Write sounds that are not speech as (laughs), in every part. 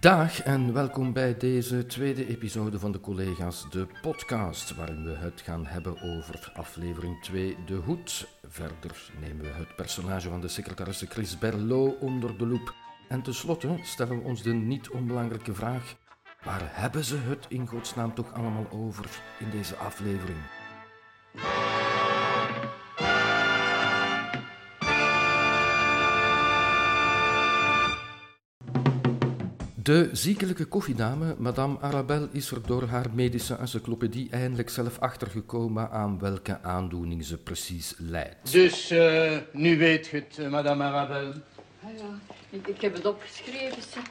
Dag en welkom bij deze tweede episode van de collega's de podcast, waarin we het gaan hebben over aflevering 2 De Hoed. Verder nemen we het personage van de secretaresse Chris Berlot onder de loep. En tenslotte stellen we ons de niet onbelangrijke vraag: waar hebben ze het in godsnaam toch allemaal over in deze aflevering? De ziekelijke koffiedame, Madame Arabelle, is er door haar medische encyclopedie eindelijk zelf achtergekomen aan welke aandoening ze precies lijdt. Dus uh, nu weet je het, uh, Madame Arabelle. Ah ja, ik, ik, heb het opgeschreven. Zeg.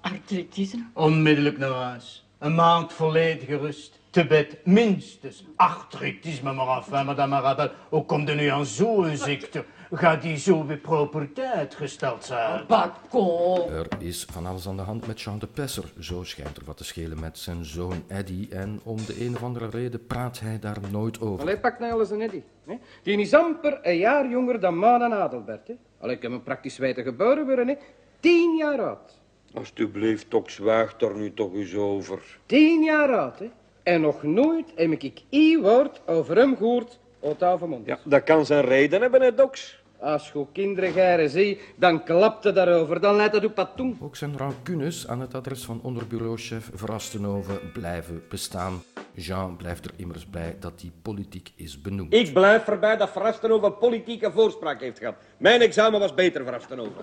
Artritisme. Onmiddellijk naar huis. Een maand volledige rust. Te bed, minstens. Artritisme maar af, hè, Madame Arabelle. Hoe komt er nu aan zo'n ziekte? Gaat die zo weer proper uitgesteld zijn? Bacon. Er is van alles aan de hand met Jean de Pesser. Zo schijnt er wat te schelen met zijn zoon Eddy. En om de een of andere reden praat hij daar nooit over. Allee, pak nou alles een Eddy. Hè? Die is amper een jaar jonger dan Maan en Adelbert. Hè? Allee, ik heb hem praktisch weten geboren worden. Hè? Tien jaar oud. Alsjeblieft, toch zwaagt er nu toch eens over. Tien jaar oud, hè? En nog nooit heb ik één woord over hem gehoord uit oude mond. Ja, dat kan zijn reden hebben, hè, doks. Als je kinderen geren zie, dan klapt het daarover. Dan leidt dat op patoen. Ook zijn rancunes aan het adres van onderbureauchef Verrastenhoven blijven bestaan. Jean blijft er immers bij dat die politiek is benoemd. Ik blijf erbij dat Verrastenhoven politieke voorspraak heeft gehad. Mijn examen was beter, Verrastenhoven.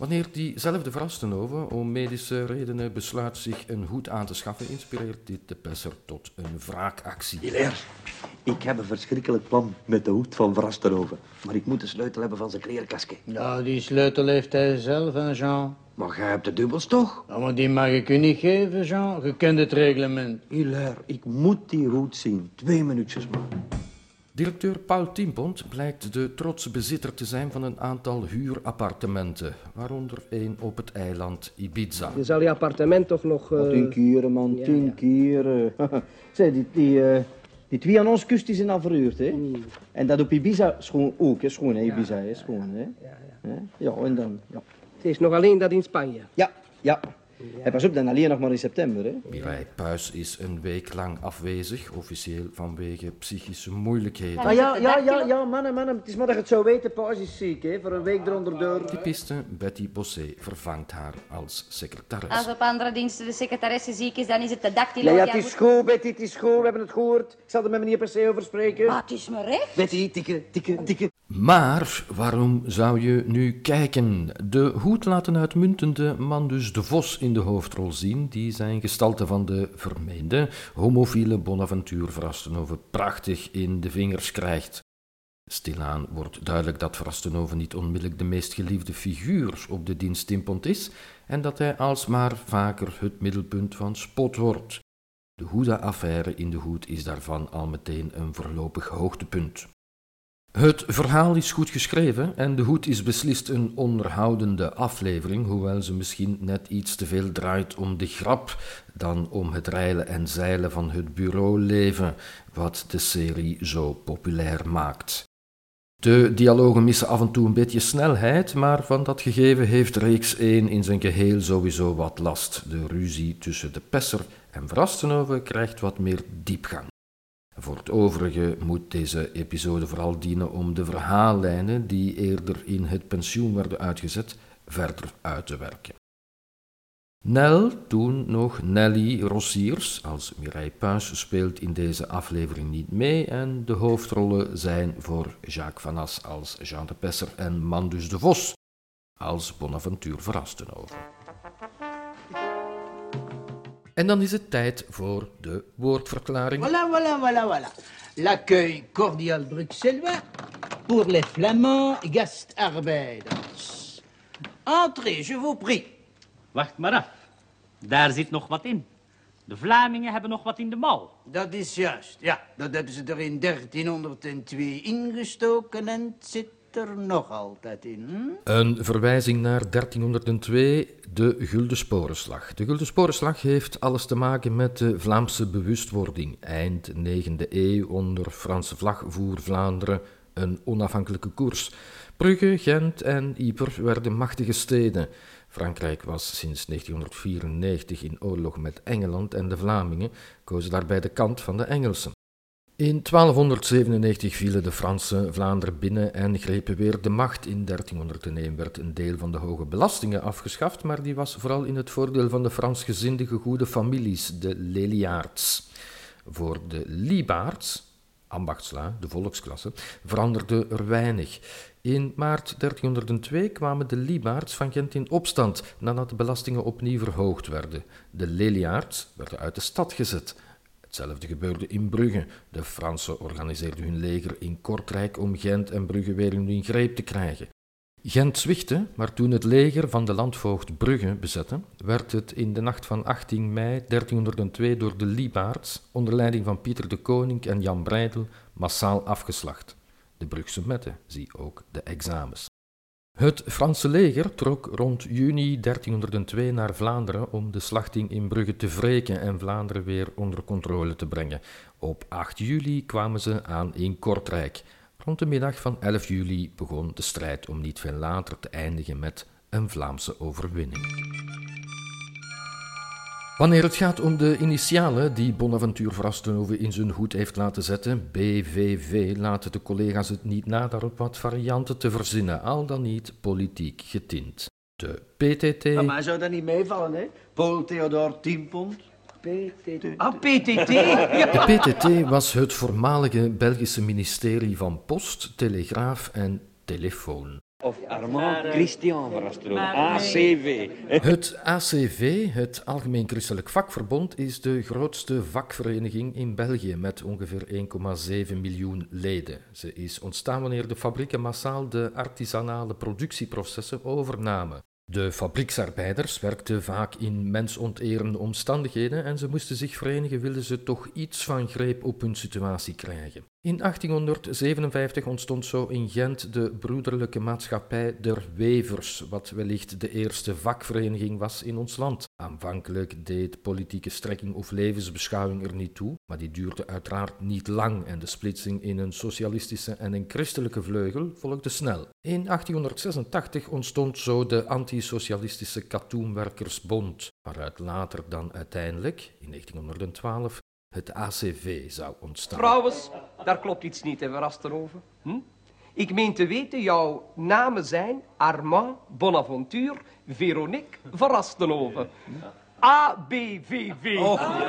Wanneer diezelfde Verrastenhoven om medische redenen besluit zich een hoed aan te schaffen, inspireert dit de Pesser tot een wraakactie. Hilaire, ik heb een verschrikkelijk plan met de hoed van Verrastenhoven. Maar ik moet de sleutel hebben van zijn klerenkastje. Ja, die sleutel heeft hij zelf, hè, Jean. Maar jij hebt de dubbels toch? Ja, maar die mag ik u niet geven, Jean. Je kent het reglement. Hilaire, ik moet die hoed zien. Twee minuutjes maar. Directeur Paul Tiempont blijkt de trotse bezitter te zijn van een aantal huurappartementen, waaronder één op het eiland Ibiza. Je zal die appartement toch nog... Uh... Tien keren, man, ja, tien ja. keren. (laughs) Zeg, die, die, eh, die twee aan ons kust die zijn al verhuurd, hè? Mm. En dat op Ibiza, schoon ook, hè? Schoon, hè? Ibiza, hè? Schoon, hè? Ja, ja. Hè? Ja, en dan, ja. Het is nog alleen dat in Spanje. Ja, ja. En pas op, dan alleen nog maar in september, hè? Mireille Puis is een week lang afwezig, officieel vanwege psychische moeilijkheden. Ah, ja, ja, ja, ja, mannen, mannen. Het is maar dat je het zou weten, Paus is ziek, hè? Voor een week eronder door. Typiste Betty Bossé vervangt haar als secretaris. Als op andere diensten de secretaresse ziek is, dan is het de dactylo. Ja, ja, die het is goed, Betty, het is goed. We hebben het gehoord. Ik zal er met meneer per se over spreken. Ah, het is me recht. Betty, tikken, tikken, tikken. Maar waarom zou je nu kijken? De hoed laat een uitmuntende Mandus de Vos in de hoofdrol zien, die zijn gestalte van de vermeende homofiele Bonaventure Verrastenhoven prachtig in de vingers krijgt. Stilaan wordt duidelijk dat Verrastenhoven niet onmiddellijk de meest geliefde figuur op de dienst Timpont is en dat hij alsmaar vaker het middelpunt van spot wordt. De Hoeda-affaire in de hoed is daarvan al meteen een voorlopig hoogtepunt. Het verhaal is goed geschreven en De Hoed is beslist een onderhoudende aflevering, hoewel ze misschien net iets te veel draait om de grap dan om het reilen en zeilen van het bureauleven, wat de serie zo populair maakt. De dialogen missen af en toe een beetje snelheid, maar van dat gegeven heeft reeks 1 in zijn geheel sowieso wat last. De ruzie tussen de Pesser en Verrastenhoven krijgt wat meer diepgang. Voor het overige moet deze episode vooral dienen om de verhaallijnen die eerder in het pensioen werden uitgezet, verder uit te werken. Nel, toen nog Nelly Rossiers, als Mireille Puis, speelt in deze aflevering niet mee en de hoofdrollen zijn voor Jacques Van As als Jean de Pesser en Mandus de Vos als Bonaventure Verrastenhoven. En dan is het tijd voor de woordverklaring. Voilà, voilà, voilà, voilà. L'accueil cordial bruxellois pour les flamands gastarbeiders. Entrez, je vous prie. Wacht maar af. Daar zit nog wat in. De Vlamingen hebben nog wat in de mouw. Dat is juist, ja. Dat hebben ze er in 1302 ingestoken en het zit er nog altijd in. Een verwijzing naar 1302, de Gulden Sporenslag. De Gulden Sporenslag heeft alles te maken met de Vlaamse bewustwording. Eind 9e eeuw onder Franse vlag voer Vlaanderen een onafhankelijke koers. Brugge, Gent en Yper werden machtige steden. Frankrijk was sinds 1994 in oorlog met Engeland en de Vlamingen kozen daarbij de kant van de Engelsen. In 1297 vielen de Fransen Vlaanderen binnen en grepen weer de macht. In 1301 werd een deel van de hoge belastingen afgeschaft, maar die was vooral in het voordeel van de Fransgezinde goede families, de Leliaards. Voor de Liebaards, ambachtsla, de volksklasse, veranderde er weinig. In maart 1302 kwamen de Liebaards van Gent in opstand nadat de belastingen opnieuw verhoogd werden. De Leliaards werden uit de stad gezet. Hetzelfde gebeurde in Brugge. De Fransen organiseerden hun leger in Kortrijk om Gent en Brugge weer in hun greep te krijgen. Gent zwichtte, maar toen het leger van de landvoogd Brugge bezette, werd het in de nacht van 18 mei 1302 door de Liebaards, onder leiding van Pieter de Koning en Jan Breidel, massaal afgeslacht. De Brugse metten, zie ook de examens. Het Franse leger trok rond juni 1302 naar Vlaanderen om de slachting in Brugge te wreken en Vlaanderen weer onder controle te brengen. Op 8 juli kwamen ze aan in Kortrijk. Rond de middag van 11 juli begon de strijd om niet veel later te eindigen met een Vlaamse overwinning. Wanneer het gaat om de initialen die Bonaventure Vrastenhoven in zijn hoed heeft laten zetten, BVV, laten de collega's het niet na daarop wat varianten te verzinnen, al dan niet politiek getint. De PTT. Maar mij zou dat niet meevallen, hè? Paul Theodor 10 pond. PTT. Ah, PTT. (laughs) De PTT was het voormalige Belgische ministerie van Post, Telegraaf en Telefoon. Of Armand Christian. Maar ACV. Het ACV, het Algemeen Christelijk Vakverbond, is de grootste vakvereniging in België met ongeveer 1,7 miljoen leden. Ze is ontstaan wanneer de fabrieken massaal de artisanale productieprocessen overnamen. De fabrieksarbeiders werkten vaak in mensonterende omstandigheden en ze moesten zich verenigen wilden ze toch iets van greep op hun situatie krijgen. In 1857 ontstond zo in Gent de Broederlijke Maatschappij der Wevers, wat wellicht de eerste vakvereniging was in ons land. Aanvankelijk deed politieke strekking of levensbeschouwing er niet toe, maar die duurde uiteraard niet lang en de splitsing in een socialistische en een christelijke vleugel volgde snel. In 1886 ontstond zo de antisocialistische Katoenwerkersbond, waaruit later dan uiteindelijk, in 1912, het ACV zou ontstaan. Trouwens, daar klopt iets niet, hè, Verrasterhoven. Hm? Ik meen te weten, jouw namen zijn Armand Bonaventure Veronique Verrastenhoven. ABVV.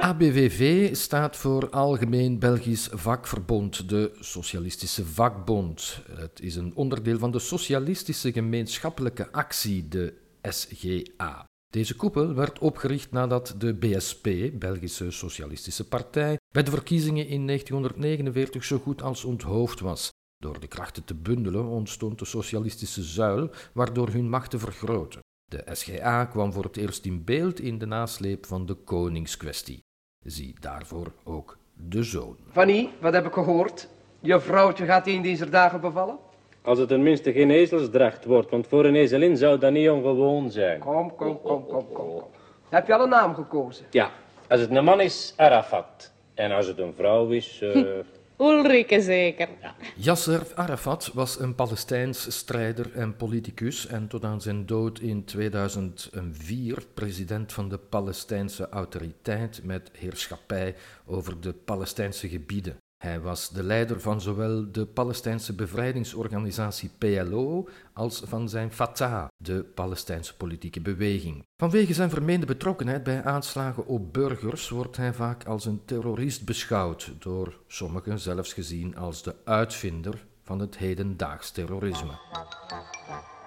ABVV staat voor Algemeen Belgisch Vakverbond, de Socialistische Vakbond. Het is een onderdeel van de Socialistische Gemeenschappelijke Actie, de SGA. Deze koepel werd opgericht nadat de BSP, Belgische Socialistische Partij, bij de verkiezingen in 1949 zo goed als onthoofd was. Door de krachten te bundelen ontstond de socialistische zuil, waardoor hun machten vergroten. De SGA kwam voor het eerst in beeld in de nasleep van de koningskwestie. Zie daarvoor ook de zoon. Fanny, wat heb ik gehoord? Je vrouwtje gaat een deze dagen bevallen? Als het tenminste geen ezelsdracht wordt, want voor een ezelin zou dat niet ongewoon zijn. Kom, kom, kom, kom, kom. kom. Heb je al een naam gekozen? Ja, als het een man is, Arafat. En als het een vrouw is, eh, (laughs) Ulrike zeker. Yasser Arafat was een Palestijns strijder en politicus en tot aan zijn dood in 2004 president van de Palestijnse autoriteit met heerschappij over de Palestijnse gebieden. Hij was de leider van zowel de Palestijnse bevrijdingsorganisatie PLO als van zijn Fatah, de Palestijnse politieke beweging. Vanwege zijn vermeende betrokkenheid bij aanslagen op burgers wordt hij vaak als een terrorist beschouwd, door sommigen zelfs gezien als de uitvinder van het hedendaags terrorisme.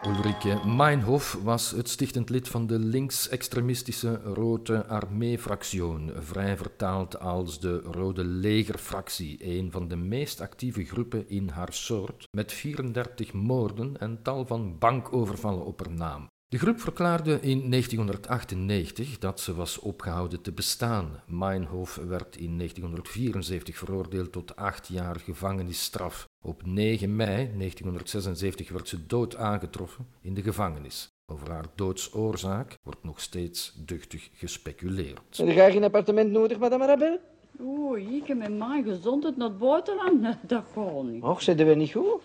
Ulrike Meinhof was het stichtend lid van de links-extremistische Rode Armee-fractie, vrij vertaald als de Rode Legerfractie, een van de meest actieve groepen in haar soort, met 34 moorden en tal van bankovervallen op haar naam. De groep verklaarde in 1998 dat ze was opgehouden te bestaan. Meinhof werd in 1974 veroordeeld tot acht jaar gevangenisstraf. Op 9 mei 1976 werd ze dood aangetroffen in de gevangenis. Over haar doodsoorzaak wordt nog steeds duchtig gespeculeerd. Heb jij geen appartement nodig, madame Rabel? Oei, ik heb met mijn gezondheid naar het buitenland. Dat gaat niet. Och, zitten we niet goed?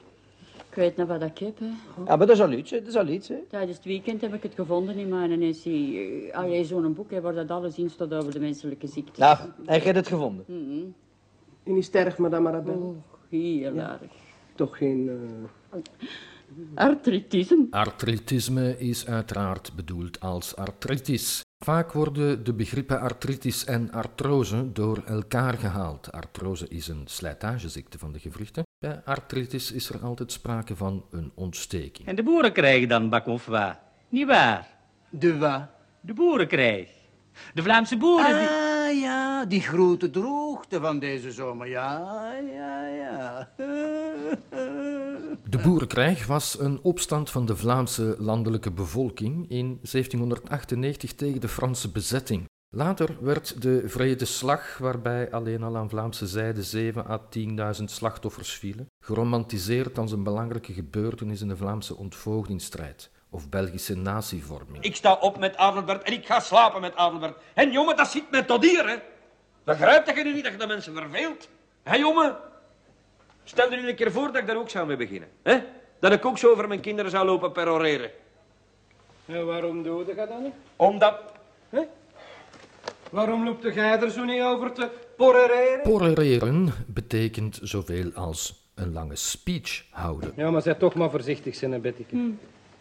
Ik weet nog wat ik heb, hè. Ja, maar dat is al iets, hè. Dat is al iets, hè. Tijdens het weekend heb ik het gevonden in mijn NSC. Allee, zo'n boek hè, waar dat alles in staat over de menselijke ziektes. Nou, heb je het gevonden? Mhm. En is sterf, madame Arabelle? Oh, heel erg. Toch geen... eh, Artritisme. Artritisme is uiteraard bedoeld als artritis. Vaak worden de begrippen artritis en artrose door elkaar gehaald. Artrose is een slijtageziekte van de gewrichten. Bij artritis is er altijd sprake van een ontsteking. En de boeren krijgen dan bak of wat? Niet waar? De wat? De boeren krijgen. De Vlaamse boeren die... Ah ja, die grote droogte van deze zomer. Ja, ja, ja. De boerenkrijg was een opstand van de Vlaamse landelijke bevolking in 1798 tegen de Franse bezetting. Later werd de Vredeslag, waarbij alleen al aan Vlaamse zijde 7 à 10.000 slachtoffers vielen, geromantiseerd als een belangrijke gebeurtenis in de Vlaamse ontvoogdingsstrijd of Belgische natievorming. Ik sta op met Adelbert en ik ga slapen met Adelbert. En jongen, dat zit me tot hier, hè. Begrijpt je nu niet dat je de mensen verveelt? Hé, jongen? Stel je nu een keer voor dat ik daar ook zou mee beginnen. Hè? Dat ik ook zo over mijn kinderen zou lopen peroreren. En waarom doe je dat dan niet? Omdat... Hè? Waarom loopt jij er zo niet over te porreren? Porreren betekent zoveel als een lange speech houden. Ja, maar zij toch maar voorzichtig zijn, hè, Betteke.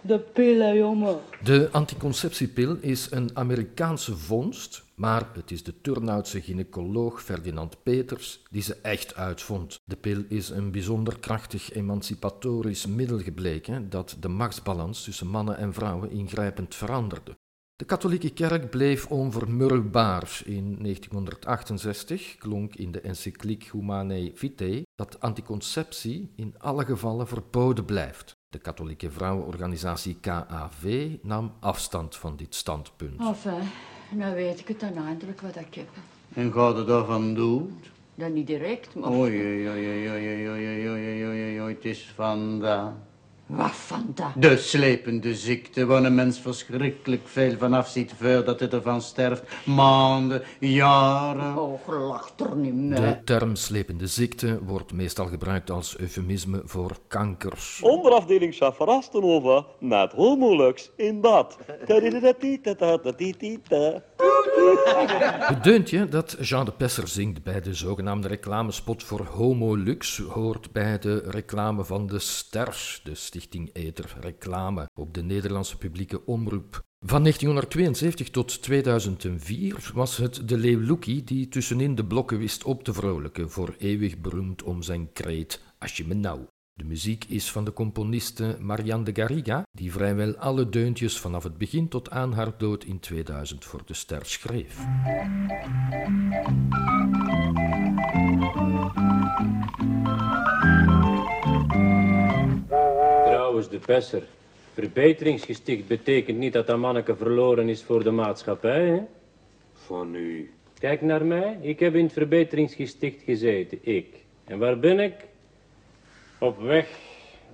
De pillen, jongen. De anticonceptiepil is een Amerikaanse vondst, maar het is de Turnhoutse gynaecoloog Ferdinand Peters die ze echt uitvond. De pil is een bijzonder krachtig emancipatorisch middel gebleken dat de machtsbalans tussen mannen en vrouwen ingrijpend veranderde. De katholieke kerk bleef onvermurwbaar. In 1968 klonk in de encycliek Humanae Vitae dat anticonceptie in alle gevallen verboden blijft. De katholieke vrouwenorganisatie KAV nam afstand van dit standpunt. Enfin, nou weet ik het dan eindelijk wat ik heb. En gaat het daarvan dood? Dan niet direct, maar... Oei, oei, oei, oei, oei, oei, oei, oei, oei, oei, oei, het is vandaag. Wat van dat? De slepende ziekte, waar een mens verschrikkelijk veel van afziet voordat hij ervan sterft. Maanden, jaren. Och, lach er niet mee. De term slepende ziekte wordt meestal gebruikt als eufemisme voor kanker. Onderafdeling Schaffarastenova met homolux in bad. (laughs) Het deuntje dat Jean de Pesser zingt bij de zogenaamde reclamespot voor Homolux hoort bij de reclame van de Sters, de Stichting Eter Reclame, op de Nederlandse publieke omroep. Van 1972 tot 2004 was het de leeuw Loekie die tussenin de blokken wist op te vrolijken, voor eeuwig beroemd om zijn kreet Als je me nou. De muziek is van de componiste Marianne de Garriga, die vrijwel alle deuntjes vanaf het begin tot aan haar dood in 2000 voor de ster schreef. Trouwens, de Pesser. Verbeteringsgesticht betekent niet dat dat manneke verloren is voor de maatschappij, hè? Van u. Kijk naar mij. Ik heb in het verbeteringsgesticht gezeten, ik. En waar ben ik? Op weg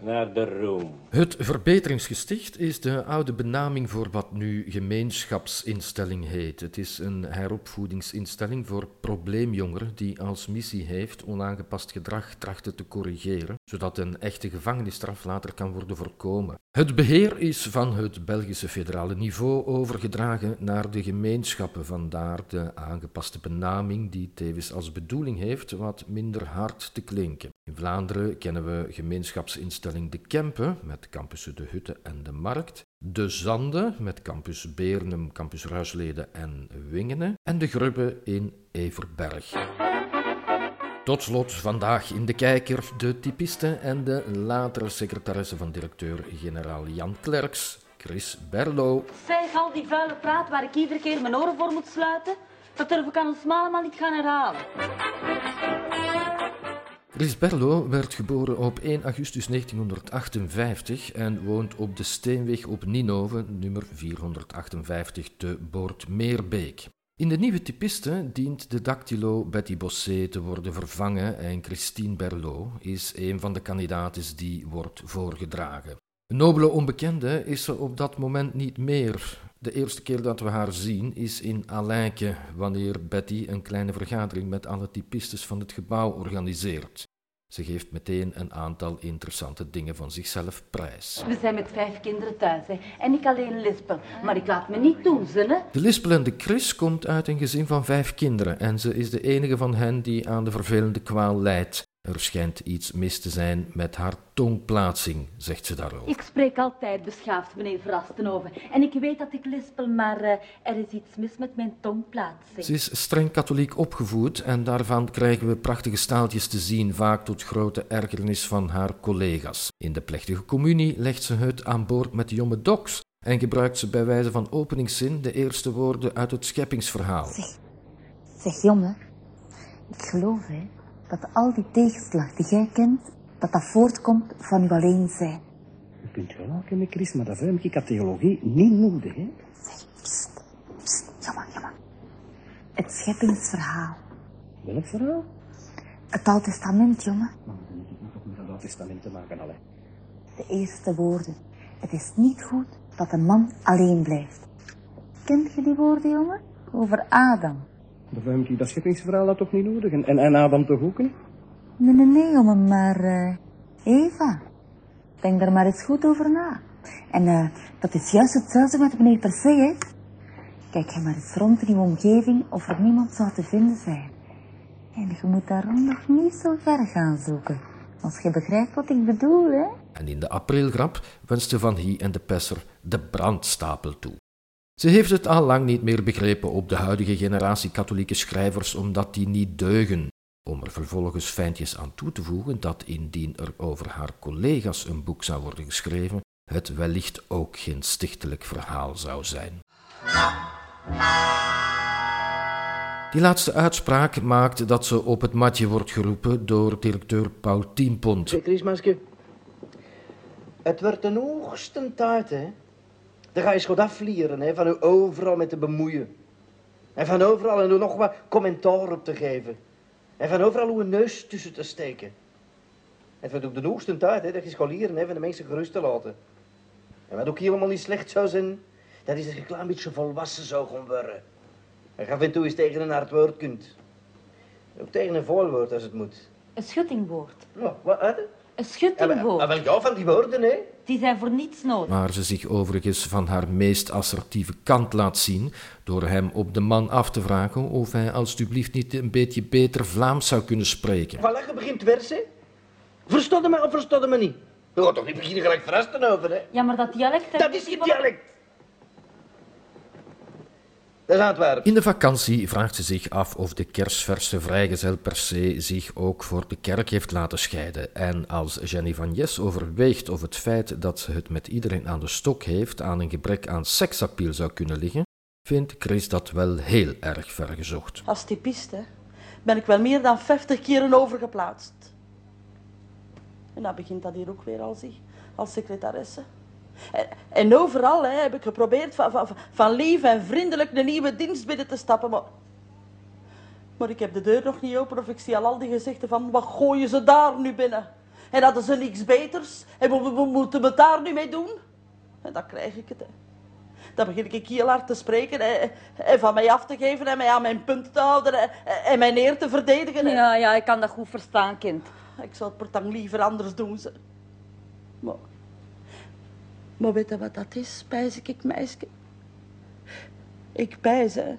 naar de roem. Het Verbeteringsgesticht is de oude benaming voor wat nu gemeenschapsinstelling heet. Het is een heropvoedingsinstelling voor probleemjongeren die als missie heeft onaangepast gedrag trachten te corrigeren, zodat een echte gevangenisstraf later kan worden voorkomen. Het beheer is van het Belgische federale niveau overgedragen naar de gemeenschappen, vandaar de aangepaste benaming die tevens als bedoeling heeft wat minder hard te klinken. In Vlaanderen kennen we gemeenschapsinstelling De Kempen met campussen De Hutte en De Markt, De Zande met campus Beernum, campus Ruislede en Wingenen en De Grubbe in Everberg. Tot slot vandaag in de kijker de typiste en de latere secretaresse van directeur-generaal Jan Klerks, Chris Berlo. Zeg, al die vuile praat waar ik iedere keer mijn oren voor moet sluiten, dat durf ik aan ons allemaal niet gaan herhalen. Chris Berlo werd geboren op 1 augustus 1958 en woont op de Steenweg op Ninove, nummer 458 te Boortmeerbeek. In de nieuwe typiste dient de dactylo Betty Bossé te worden vervangen en Christine Berlo is een van de kandidaten die wordt voorgedragen. Nobele onbekende is ze op dat moment niet meer. De eerste keer dat we haar zien is in Alijke, wanneer Betty een kleine vergadering met alle typistes van het gebouw organiseert. Ze geeft meteen een aantal interessante dingen van zichzelf prijs. We zijn met vijf kinderen thuis hè. en ik alleen lispel. Maar ik laat me niet doen, hè. De lispelende Chris komt uit een gezin van vijf kinderen en ze is de enige van hen die aan de vervelende kwaal lijdt. Er schijnt iets mis te zijn met haar tongplaatsing, zegt ze daarover. Ik spreek altijd beschaafd, meneer Verrastenhoven. En ik weet dat ik lispel, maar eh, er is iets mis met mijn tongplaatsing. Ze is streng katholiek opgevoed en daarvan krijgen we prachtige staaltjes te zien, vaak tot grote ergernis van haar collega's. In de plechtige communie legt ze het aan boord met de jonge doks en gebruikt ze bij wijze van openingszin de eerste woorden uit het scheppingsverhaal. Zeg jongen, ik geloof hè, dat al die tegenslag die jij kent, dat dat voortkomt van uw alleen zijn. Je kunt gelijk hebben, Chris, maar dat heb ik theologie niet nodig, hè? Jammer, jammer. Het scheppingsverhaal. Welk verhaal? Het Oude Testament, jongen. Ik nog met het Oude Testament te maken, allee. De eerste woorden. Het is niet goed dat een man alleen blijft. Kent je die woorden, jongen? Over Adam. Dan heb ik dat scheppingsverhaal dat toch niet nodig? En, en, en Adam toch ook niet? Nee, nee, nee, jongen, maar eh, Eva. Denk daar maar eens goed over na. En eh, dat is juist hetzelfde met meneer per se, hè. Kijk je maar eens rond in uw omgeving of er niemand zou te vinden zijn. En je moet daarom nog niet zo ver gaan zoeken. Als je begrijpt wat ik bedoel, hè. En in de aprilgrap wenste Van Hie en de Pesser de brandstapel toe. Ze heeft het al lang niet meer begrepen op de huidige generatie katholieke schrijvers, omdat die niet deugen. Om er vervolgens fijntjes aan toe te voegen dat indien er over haar collega's een boek zou worden geschreven, het wellicht ook geen stichtelijk verhaal zou zijn. Die laatste uitspraak maakt dat ze op het matje wordt geroepen door directeur Paul Tienpont. Christmaske. Het wordt een hoogste tijd, hè. Dan ga je schot afvlieren, hè, van u overal met te bemoeien. En van overal en er nog wat commentaar op te geven. En van overal uw neus tussen te steken. Het wordt ook de hoogste tijd, hè, dat je scholieren, hè, van de mensen gerust te laten. En wat ook helemaal niet slecht zou zijn, dat is dat je een klein beetje volwassen zou gaan worden. En af en toe eens tegen een hard woord kunt. Ook tegen een volwoord als het moet. Een schuttingwoord. Nou, wat? hè? Een schuttingwoord. Ah, wel, ja, van die woorden, hè. Die zijn voor niets nodig. Waar ze zich overigens van haar meest assertieve kant laat zien door hem op de man af te vragen of hij alstublieft niet een beetje beter Vlaams zou kunnen spreken. Voilà, je begint versen. Verstodde me of verstodde me niet? Je gaat toch niet beginnen gelijk verrasten over, hè? Ja, maar dat dialect... Dat is geen dialect. Dat is Antwerpen. In de vakantie vraagt ze zich af of de kersverse vrijgezel per se zich ook voor de kerk heeft laten scheiden. En als Jenny van Jes overweegt of het feit dat ze het met iedereen aan de stok heeft aan een gebrek aan seksappeal zou kunnen liggen, vindt Chris dat wel heel erg vergezocht. Als typiste ben ik wel meer dan 50 keren overgeplaatst. En dan begint dat hier ook weer als, ik, als secretaresse. En, overal hè, heb ik geprobeerd van, van, van lief en vriendelijk een nieuwe dienst binnen te stappen, maar... Maar ik heb de deur nog niet open of ik zie al al die gezichten van... Wat gooien ze daar nu binnen? En hadden ze niks beters? En we, we- we moeten we daar nu mee doen? En dan krijg ik het, hè. Dan begin ik heel hard te spreken hè, en van mij af te geven en mij aan mijn punt te houden hè, en mijn eer te verdedigen. hè. Ja, ja, ik kan dat goed verstaan, kind. Ik zou het portang liever anders doen. Ze. Maar, maar weet je wat dat is, pijs ik, meisje? Ik pijs, hè,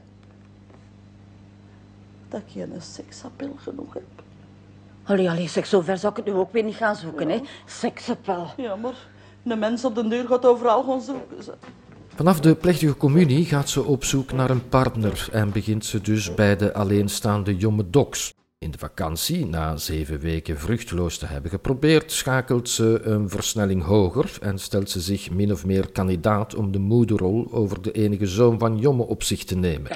dat ik geen seksappel genoeg heb. Allee, allee, zeg, zover zou ik het nu ook weer niet gaan zoeken, hè. Seksappel. Ja, maar een mens op de deur gaat overal gaan zoeken. Ze. Vanaf de plechtige communie gaat ze op zoek naar een partner en begint ze dus bij de alleenstaande jonge doks. In de vakantie, na zeven weken vruchteloos te hebben geprobeerd, schakelt ze een versnelling hoger en stelt ze zich min of meer kandidaat om de moederrol over de enige zoon van Jomme op zich te nemen.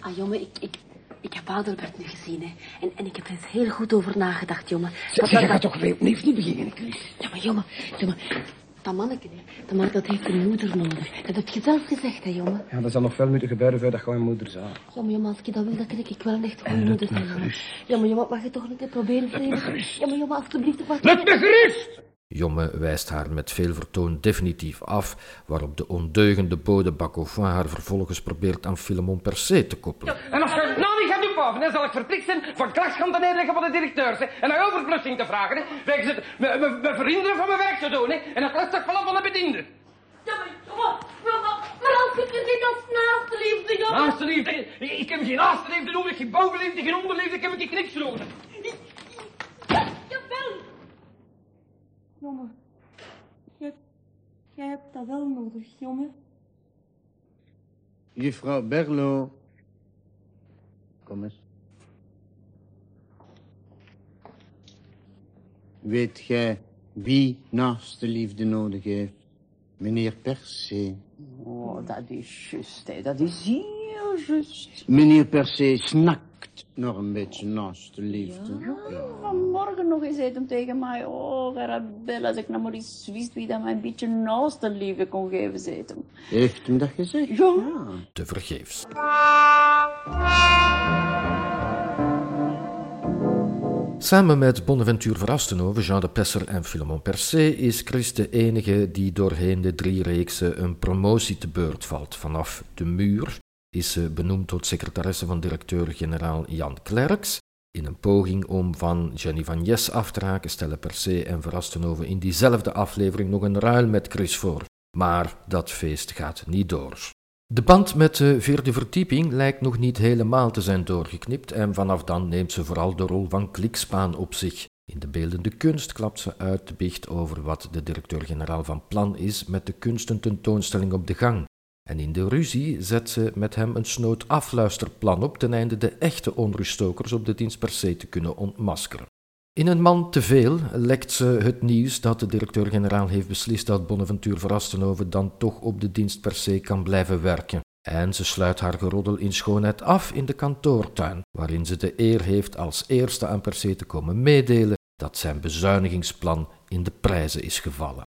Ah, jongen, ik, ik, ik heb Adelbert nu gezien, hè. En, en ik heb er eens heel goed over nagedacht, jongen. Zeg, je gaat toch opnieuw niet beginnen, Chris? Ja, maar jongen, jongen, dat manneke, hè, dat, man, dat heeft een moeder nodig. Dat heb je zelf gezegd, hè, jongen. Ja, dat zal nog veel moeten gebeuren voordat je je moeder zou. Ja, maar jongen, als ik dat wil, dan kan ik wel een echt goede moeder. Ja, maar jongen, mag je toch niet proberen, vrienden? Ja, maar jongen, alsjeblieft, wacht. Laat me gerust! Jomme wijst haar met veel vertoon definitief af, waarop de ondeugende bode Bacofoin haar vervolgens probeert aan Philemon per se te koppelen. En als je nou niet hè, zal ik verplicht zijn van klachtschand te neerleggen van de directeurs, hè, en naar overplussing te vragen, hè, wegens het me, me, me verhinderen van mijn werk te doen, hè, en het lastigvallen van de bedienden. Ja, maar, maar, als ik er zit als naaste liefde, ja. Naaste liefde, ik ik heb geen naaste liefde nodig, geen bovenliefde, geen onderliefde, ik heb ik niks nodig. Jawel. Jongen, jij, jij hebt dat wel nodig, jongen. Juffrouw Berlo. Kom eens. Weet gij wie naaste liefde nodig heeft? Meneer Percé. Oh, dat is juist, hè. Dat is heel juist. Meneer Percé snakt nog een beetje naaste liefde. Ja. Vanmorgen nog eens zei hem tegen mij. Oh, Arabella, als ik nou maar eens wist wie dat mij een beetje naast de liefde kon geven, zei hem. Heeft hem dat gezegd? Ja. Te vergeefs. Samen met Bonaventure Verrastenhoven, Jean de Pesser en Philemon Percé is Chris de enige die doorheen de drie reeksen een promotie te beurt valt. Vanaf de muur is ze benoemd tot secretaresse van directeur-generaal Jan Klerks. In een poging om van Jenny van Jes af te raken stellen Percé en Verrastenhoven in diezelfde aflevering nog een ruil met Chris voor. Maar dat feest gaat niet door. De band met de vierde verdieping lijkt nog niet helemaal te zijn doorgeknipt en vanaf dan neemt ze vooral de rol van klikspaan op zich. In de beeldende kunst klapt ze uit de biecht over wat de directeur-generaal van plan is met de kunstententoonstelling op de gang. En in de ruzie zet ze met hem een snood afluisterplan op ten einde de echte onruststokers op de dienst per se te kunnen ontmaskeren. In een man te veel lekt ze het nieuws dat de directeur-generaal heeft beslist dat Bonaventure Verrastenhoven dan toch op de dienst per se kan blijven werken. En ze sluit haar geroddel in schoonheid af in de kantoortuin, waarin ze de eer heeft als eerste aan per se te komen meedelen dat zijn bezuinigingsplan in de prijzen is gevallen.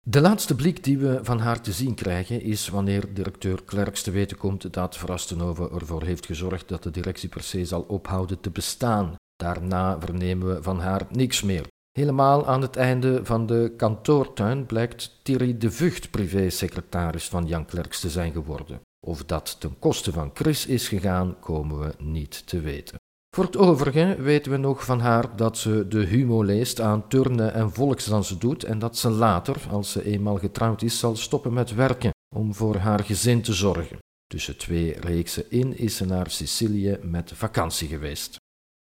De laatste blik die we van haar te zien krijgen is wanneer directeur Klerks te weten komt dat Verrastenhoven ervoor heeft gezorgd dat de directie per se zal ophouden te bestaan. Daarna vernemen we van haar niks meer. Helemaal aan het einde van de kantoortuin blijkt Thierry de Vught privésecretaris van Jan Klerks te zijn geworden. Of dat ten koste van Chris is gegaan, komen we niet te weten. Voor het overige weten we nog van haar dat ze de humo leest, aan turnen en volksdansen doet en dat ze later, als ze eenmaal getrouwd is, zal stoppen met werken om voor haar gezin te zorgen. Tussen twee reeksen in is ze naar Sicilië met vakantie geweest.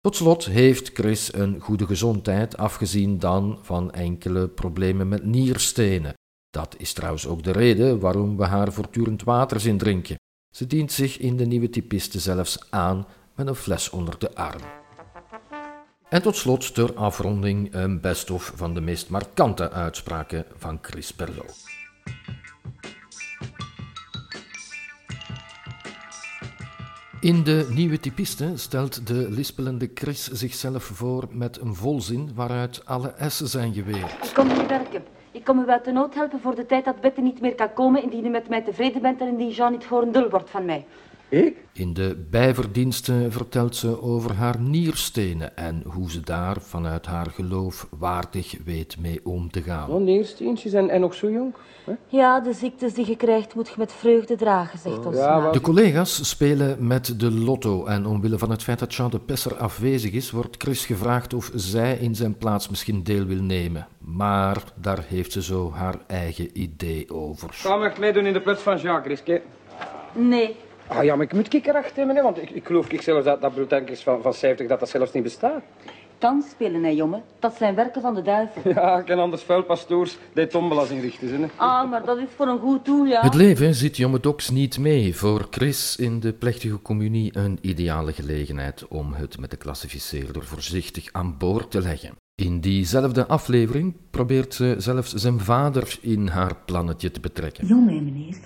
Tot slot heeft Chris een goede gezondheid, afgezien dan van enkele problemen met nierstenen. Dat is trouwens ook de reden waarom we haar voortdurend water zien drinken. Ze dient zich in de nieuwe typiste zelfs aan met een fles onder de arm. En tot slot ter afronding een best-of van de meest markante uitspraken van Chris Perlo. In de nieuwe typiste stelt de lispelende Chris zichzelf voor met een volzin waaruit alle S'en zijn geweerd. Ik kom hier werken. Ik kom u uit de nood helpen voor de tijd dat Bette niet meer kan komen, indien u met mij tevreden bent en indien Jean niet voor een dul wordt van mij. Ik? In de bijverdiensten vertelt ze over haar nierstenen en hoe ze daar vanuit haar geloof waardig weet mee om te gaan. Oh, neersteentjes en, en nog zo jong. Hè? Ja, de ziektes die je krijgt moet je met vreugde dragen, zegt ons Ja. De collega's spelen met de lotto en omwille van het feit dat Jean de Pesser afwezig is, wordt Chris gevraagd of zij in zijn plaats misschien deel wil nemen. Maar daar heeft ze zo haar eigen idee over. Ga maar meedoen in de plaats van Jacques, Riske. Nee. Ah ja, maar ik moet kikker achter hebben, hè, want ik, ik geloof ik zelfs dat dat bulletins van, van 70 dat dat zelfs niet bestaat. Kan spelen, hè, jongen. Dat zijn werken van de duivel. (laughs) Ja, ik ken anders vuilpastoors die tombolas inrichten. Hè. Ah, maar dat is voor een goed doel, ja. Het leven zit Jomme Dox niet mee. Voor Chris in de plechtige communie een ideale gelegenheid om het met de klassificeerder voorzichtig aan boord te leggen. In diezelfde aflevering probeert ze zelfs zijn vader in haar plannetje te betrekken. Jongen, meneer,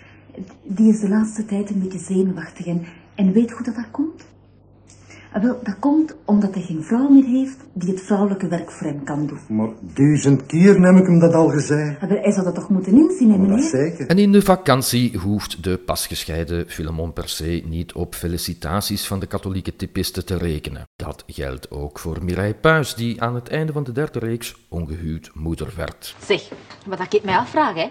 die is de laatste tijd een beetje zenuwachtig en, en weet hoe dat, dat komt? Ah, wel, dat komt omdat hij geen vrouw meer heeft die het vrouwelijke werk voor hem kan doen. Maar duizend keer heb ik hem dat al gezegd. Ah, wel, hij zou dat toch moeten inzien, hè, Maar dat meneer? zeker. En in de vakantie hoeft de pasgescheiden Philemon per se niet op felicitaties van de katholieke typisten te rekenen. Dat geldt ook voor Mireille Puis, die aan het einde van de derde reeks ongehuwd moeder werd. Zeg, wat ik mij afvraag, hè.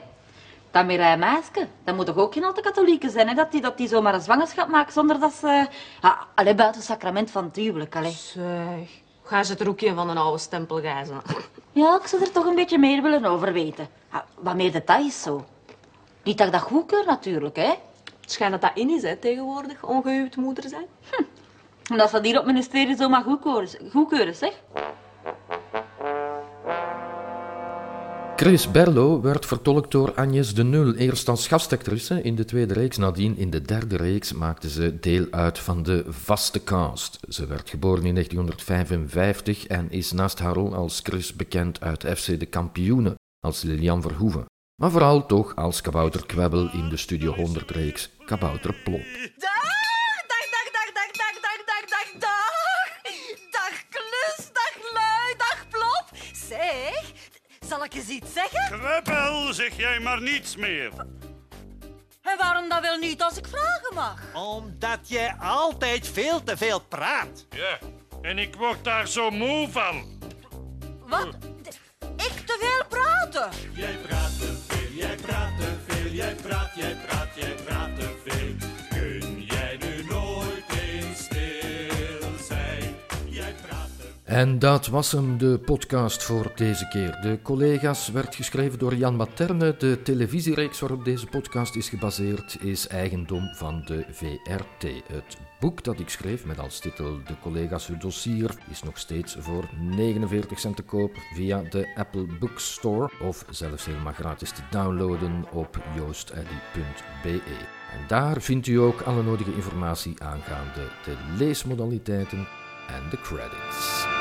Dat Mireille Meisje, dat moet toch ook geen alte katholieke zijn, hè? Dat die, dat die zomaar een zwangerschap maakt zonder dat ze... Ah, allee, buiten het sacrament van het huwelijk, allee. Zeg, ga ze het roekje van een oude stempel gijzen. Ja, ik zou er toch een beetje meer willen over weten. Ah, wat meer details zo. Niet dat ik dat goedkeur natuurlijk, hè. Het schijnt dat dat in is, hè, tegenwoordig, ongehuwd moeder zijn. En dat ze dat hier op het ministerie zomaar goedkeuren, goedkeuren zeg. Chris Berlo werd vertolkt door Agnes de Nul, eerst als gastactrice in de tweede reeks. Nadien in de derde reeks maakte ze deel uit van de vaste cast. Ze werd geboren in 1955 en is naast haar rol als Chris bekend uit FC De Kampioenen als Lilian Verhoeven. Maar vooral toch als Kabouter Kwebbel in de Studio 100 reeks Kabouter Plop. Zal ik eens iets zeggen? Kwebbel, zeg jij maar niets meer. En waarom dan wel niet als ik vragen mag? Omdat jij altijd veel te veel praat. Ja, en ik word daar zo moe van. Wat? Ik te veel praten? Jij praat te veel, jij praat te veel, jij praat, jij praat, jij praat te veel. En dat was hem, de podcast voor deze keer. De collega's werd geschreven door Jan Materne. De televisiereeks waarop deze podcast is gebaseerd is eigendom van de VRT. Het boek dat ik schreef met als titel De collega's het dossier is nog steeds voor 49 cent te koop via de Apple Bookstore of zelfs helemaal gratis te downloaden op joosteddy.be. En daar vindt u ook alle nodige informatie aangaande de leesmodaliteiten en de credits.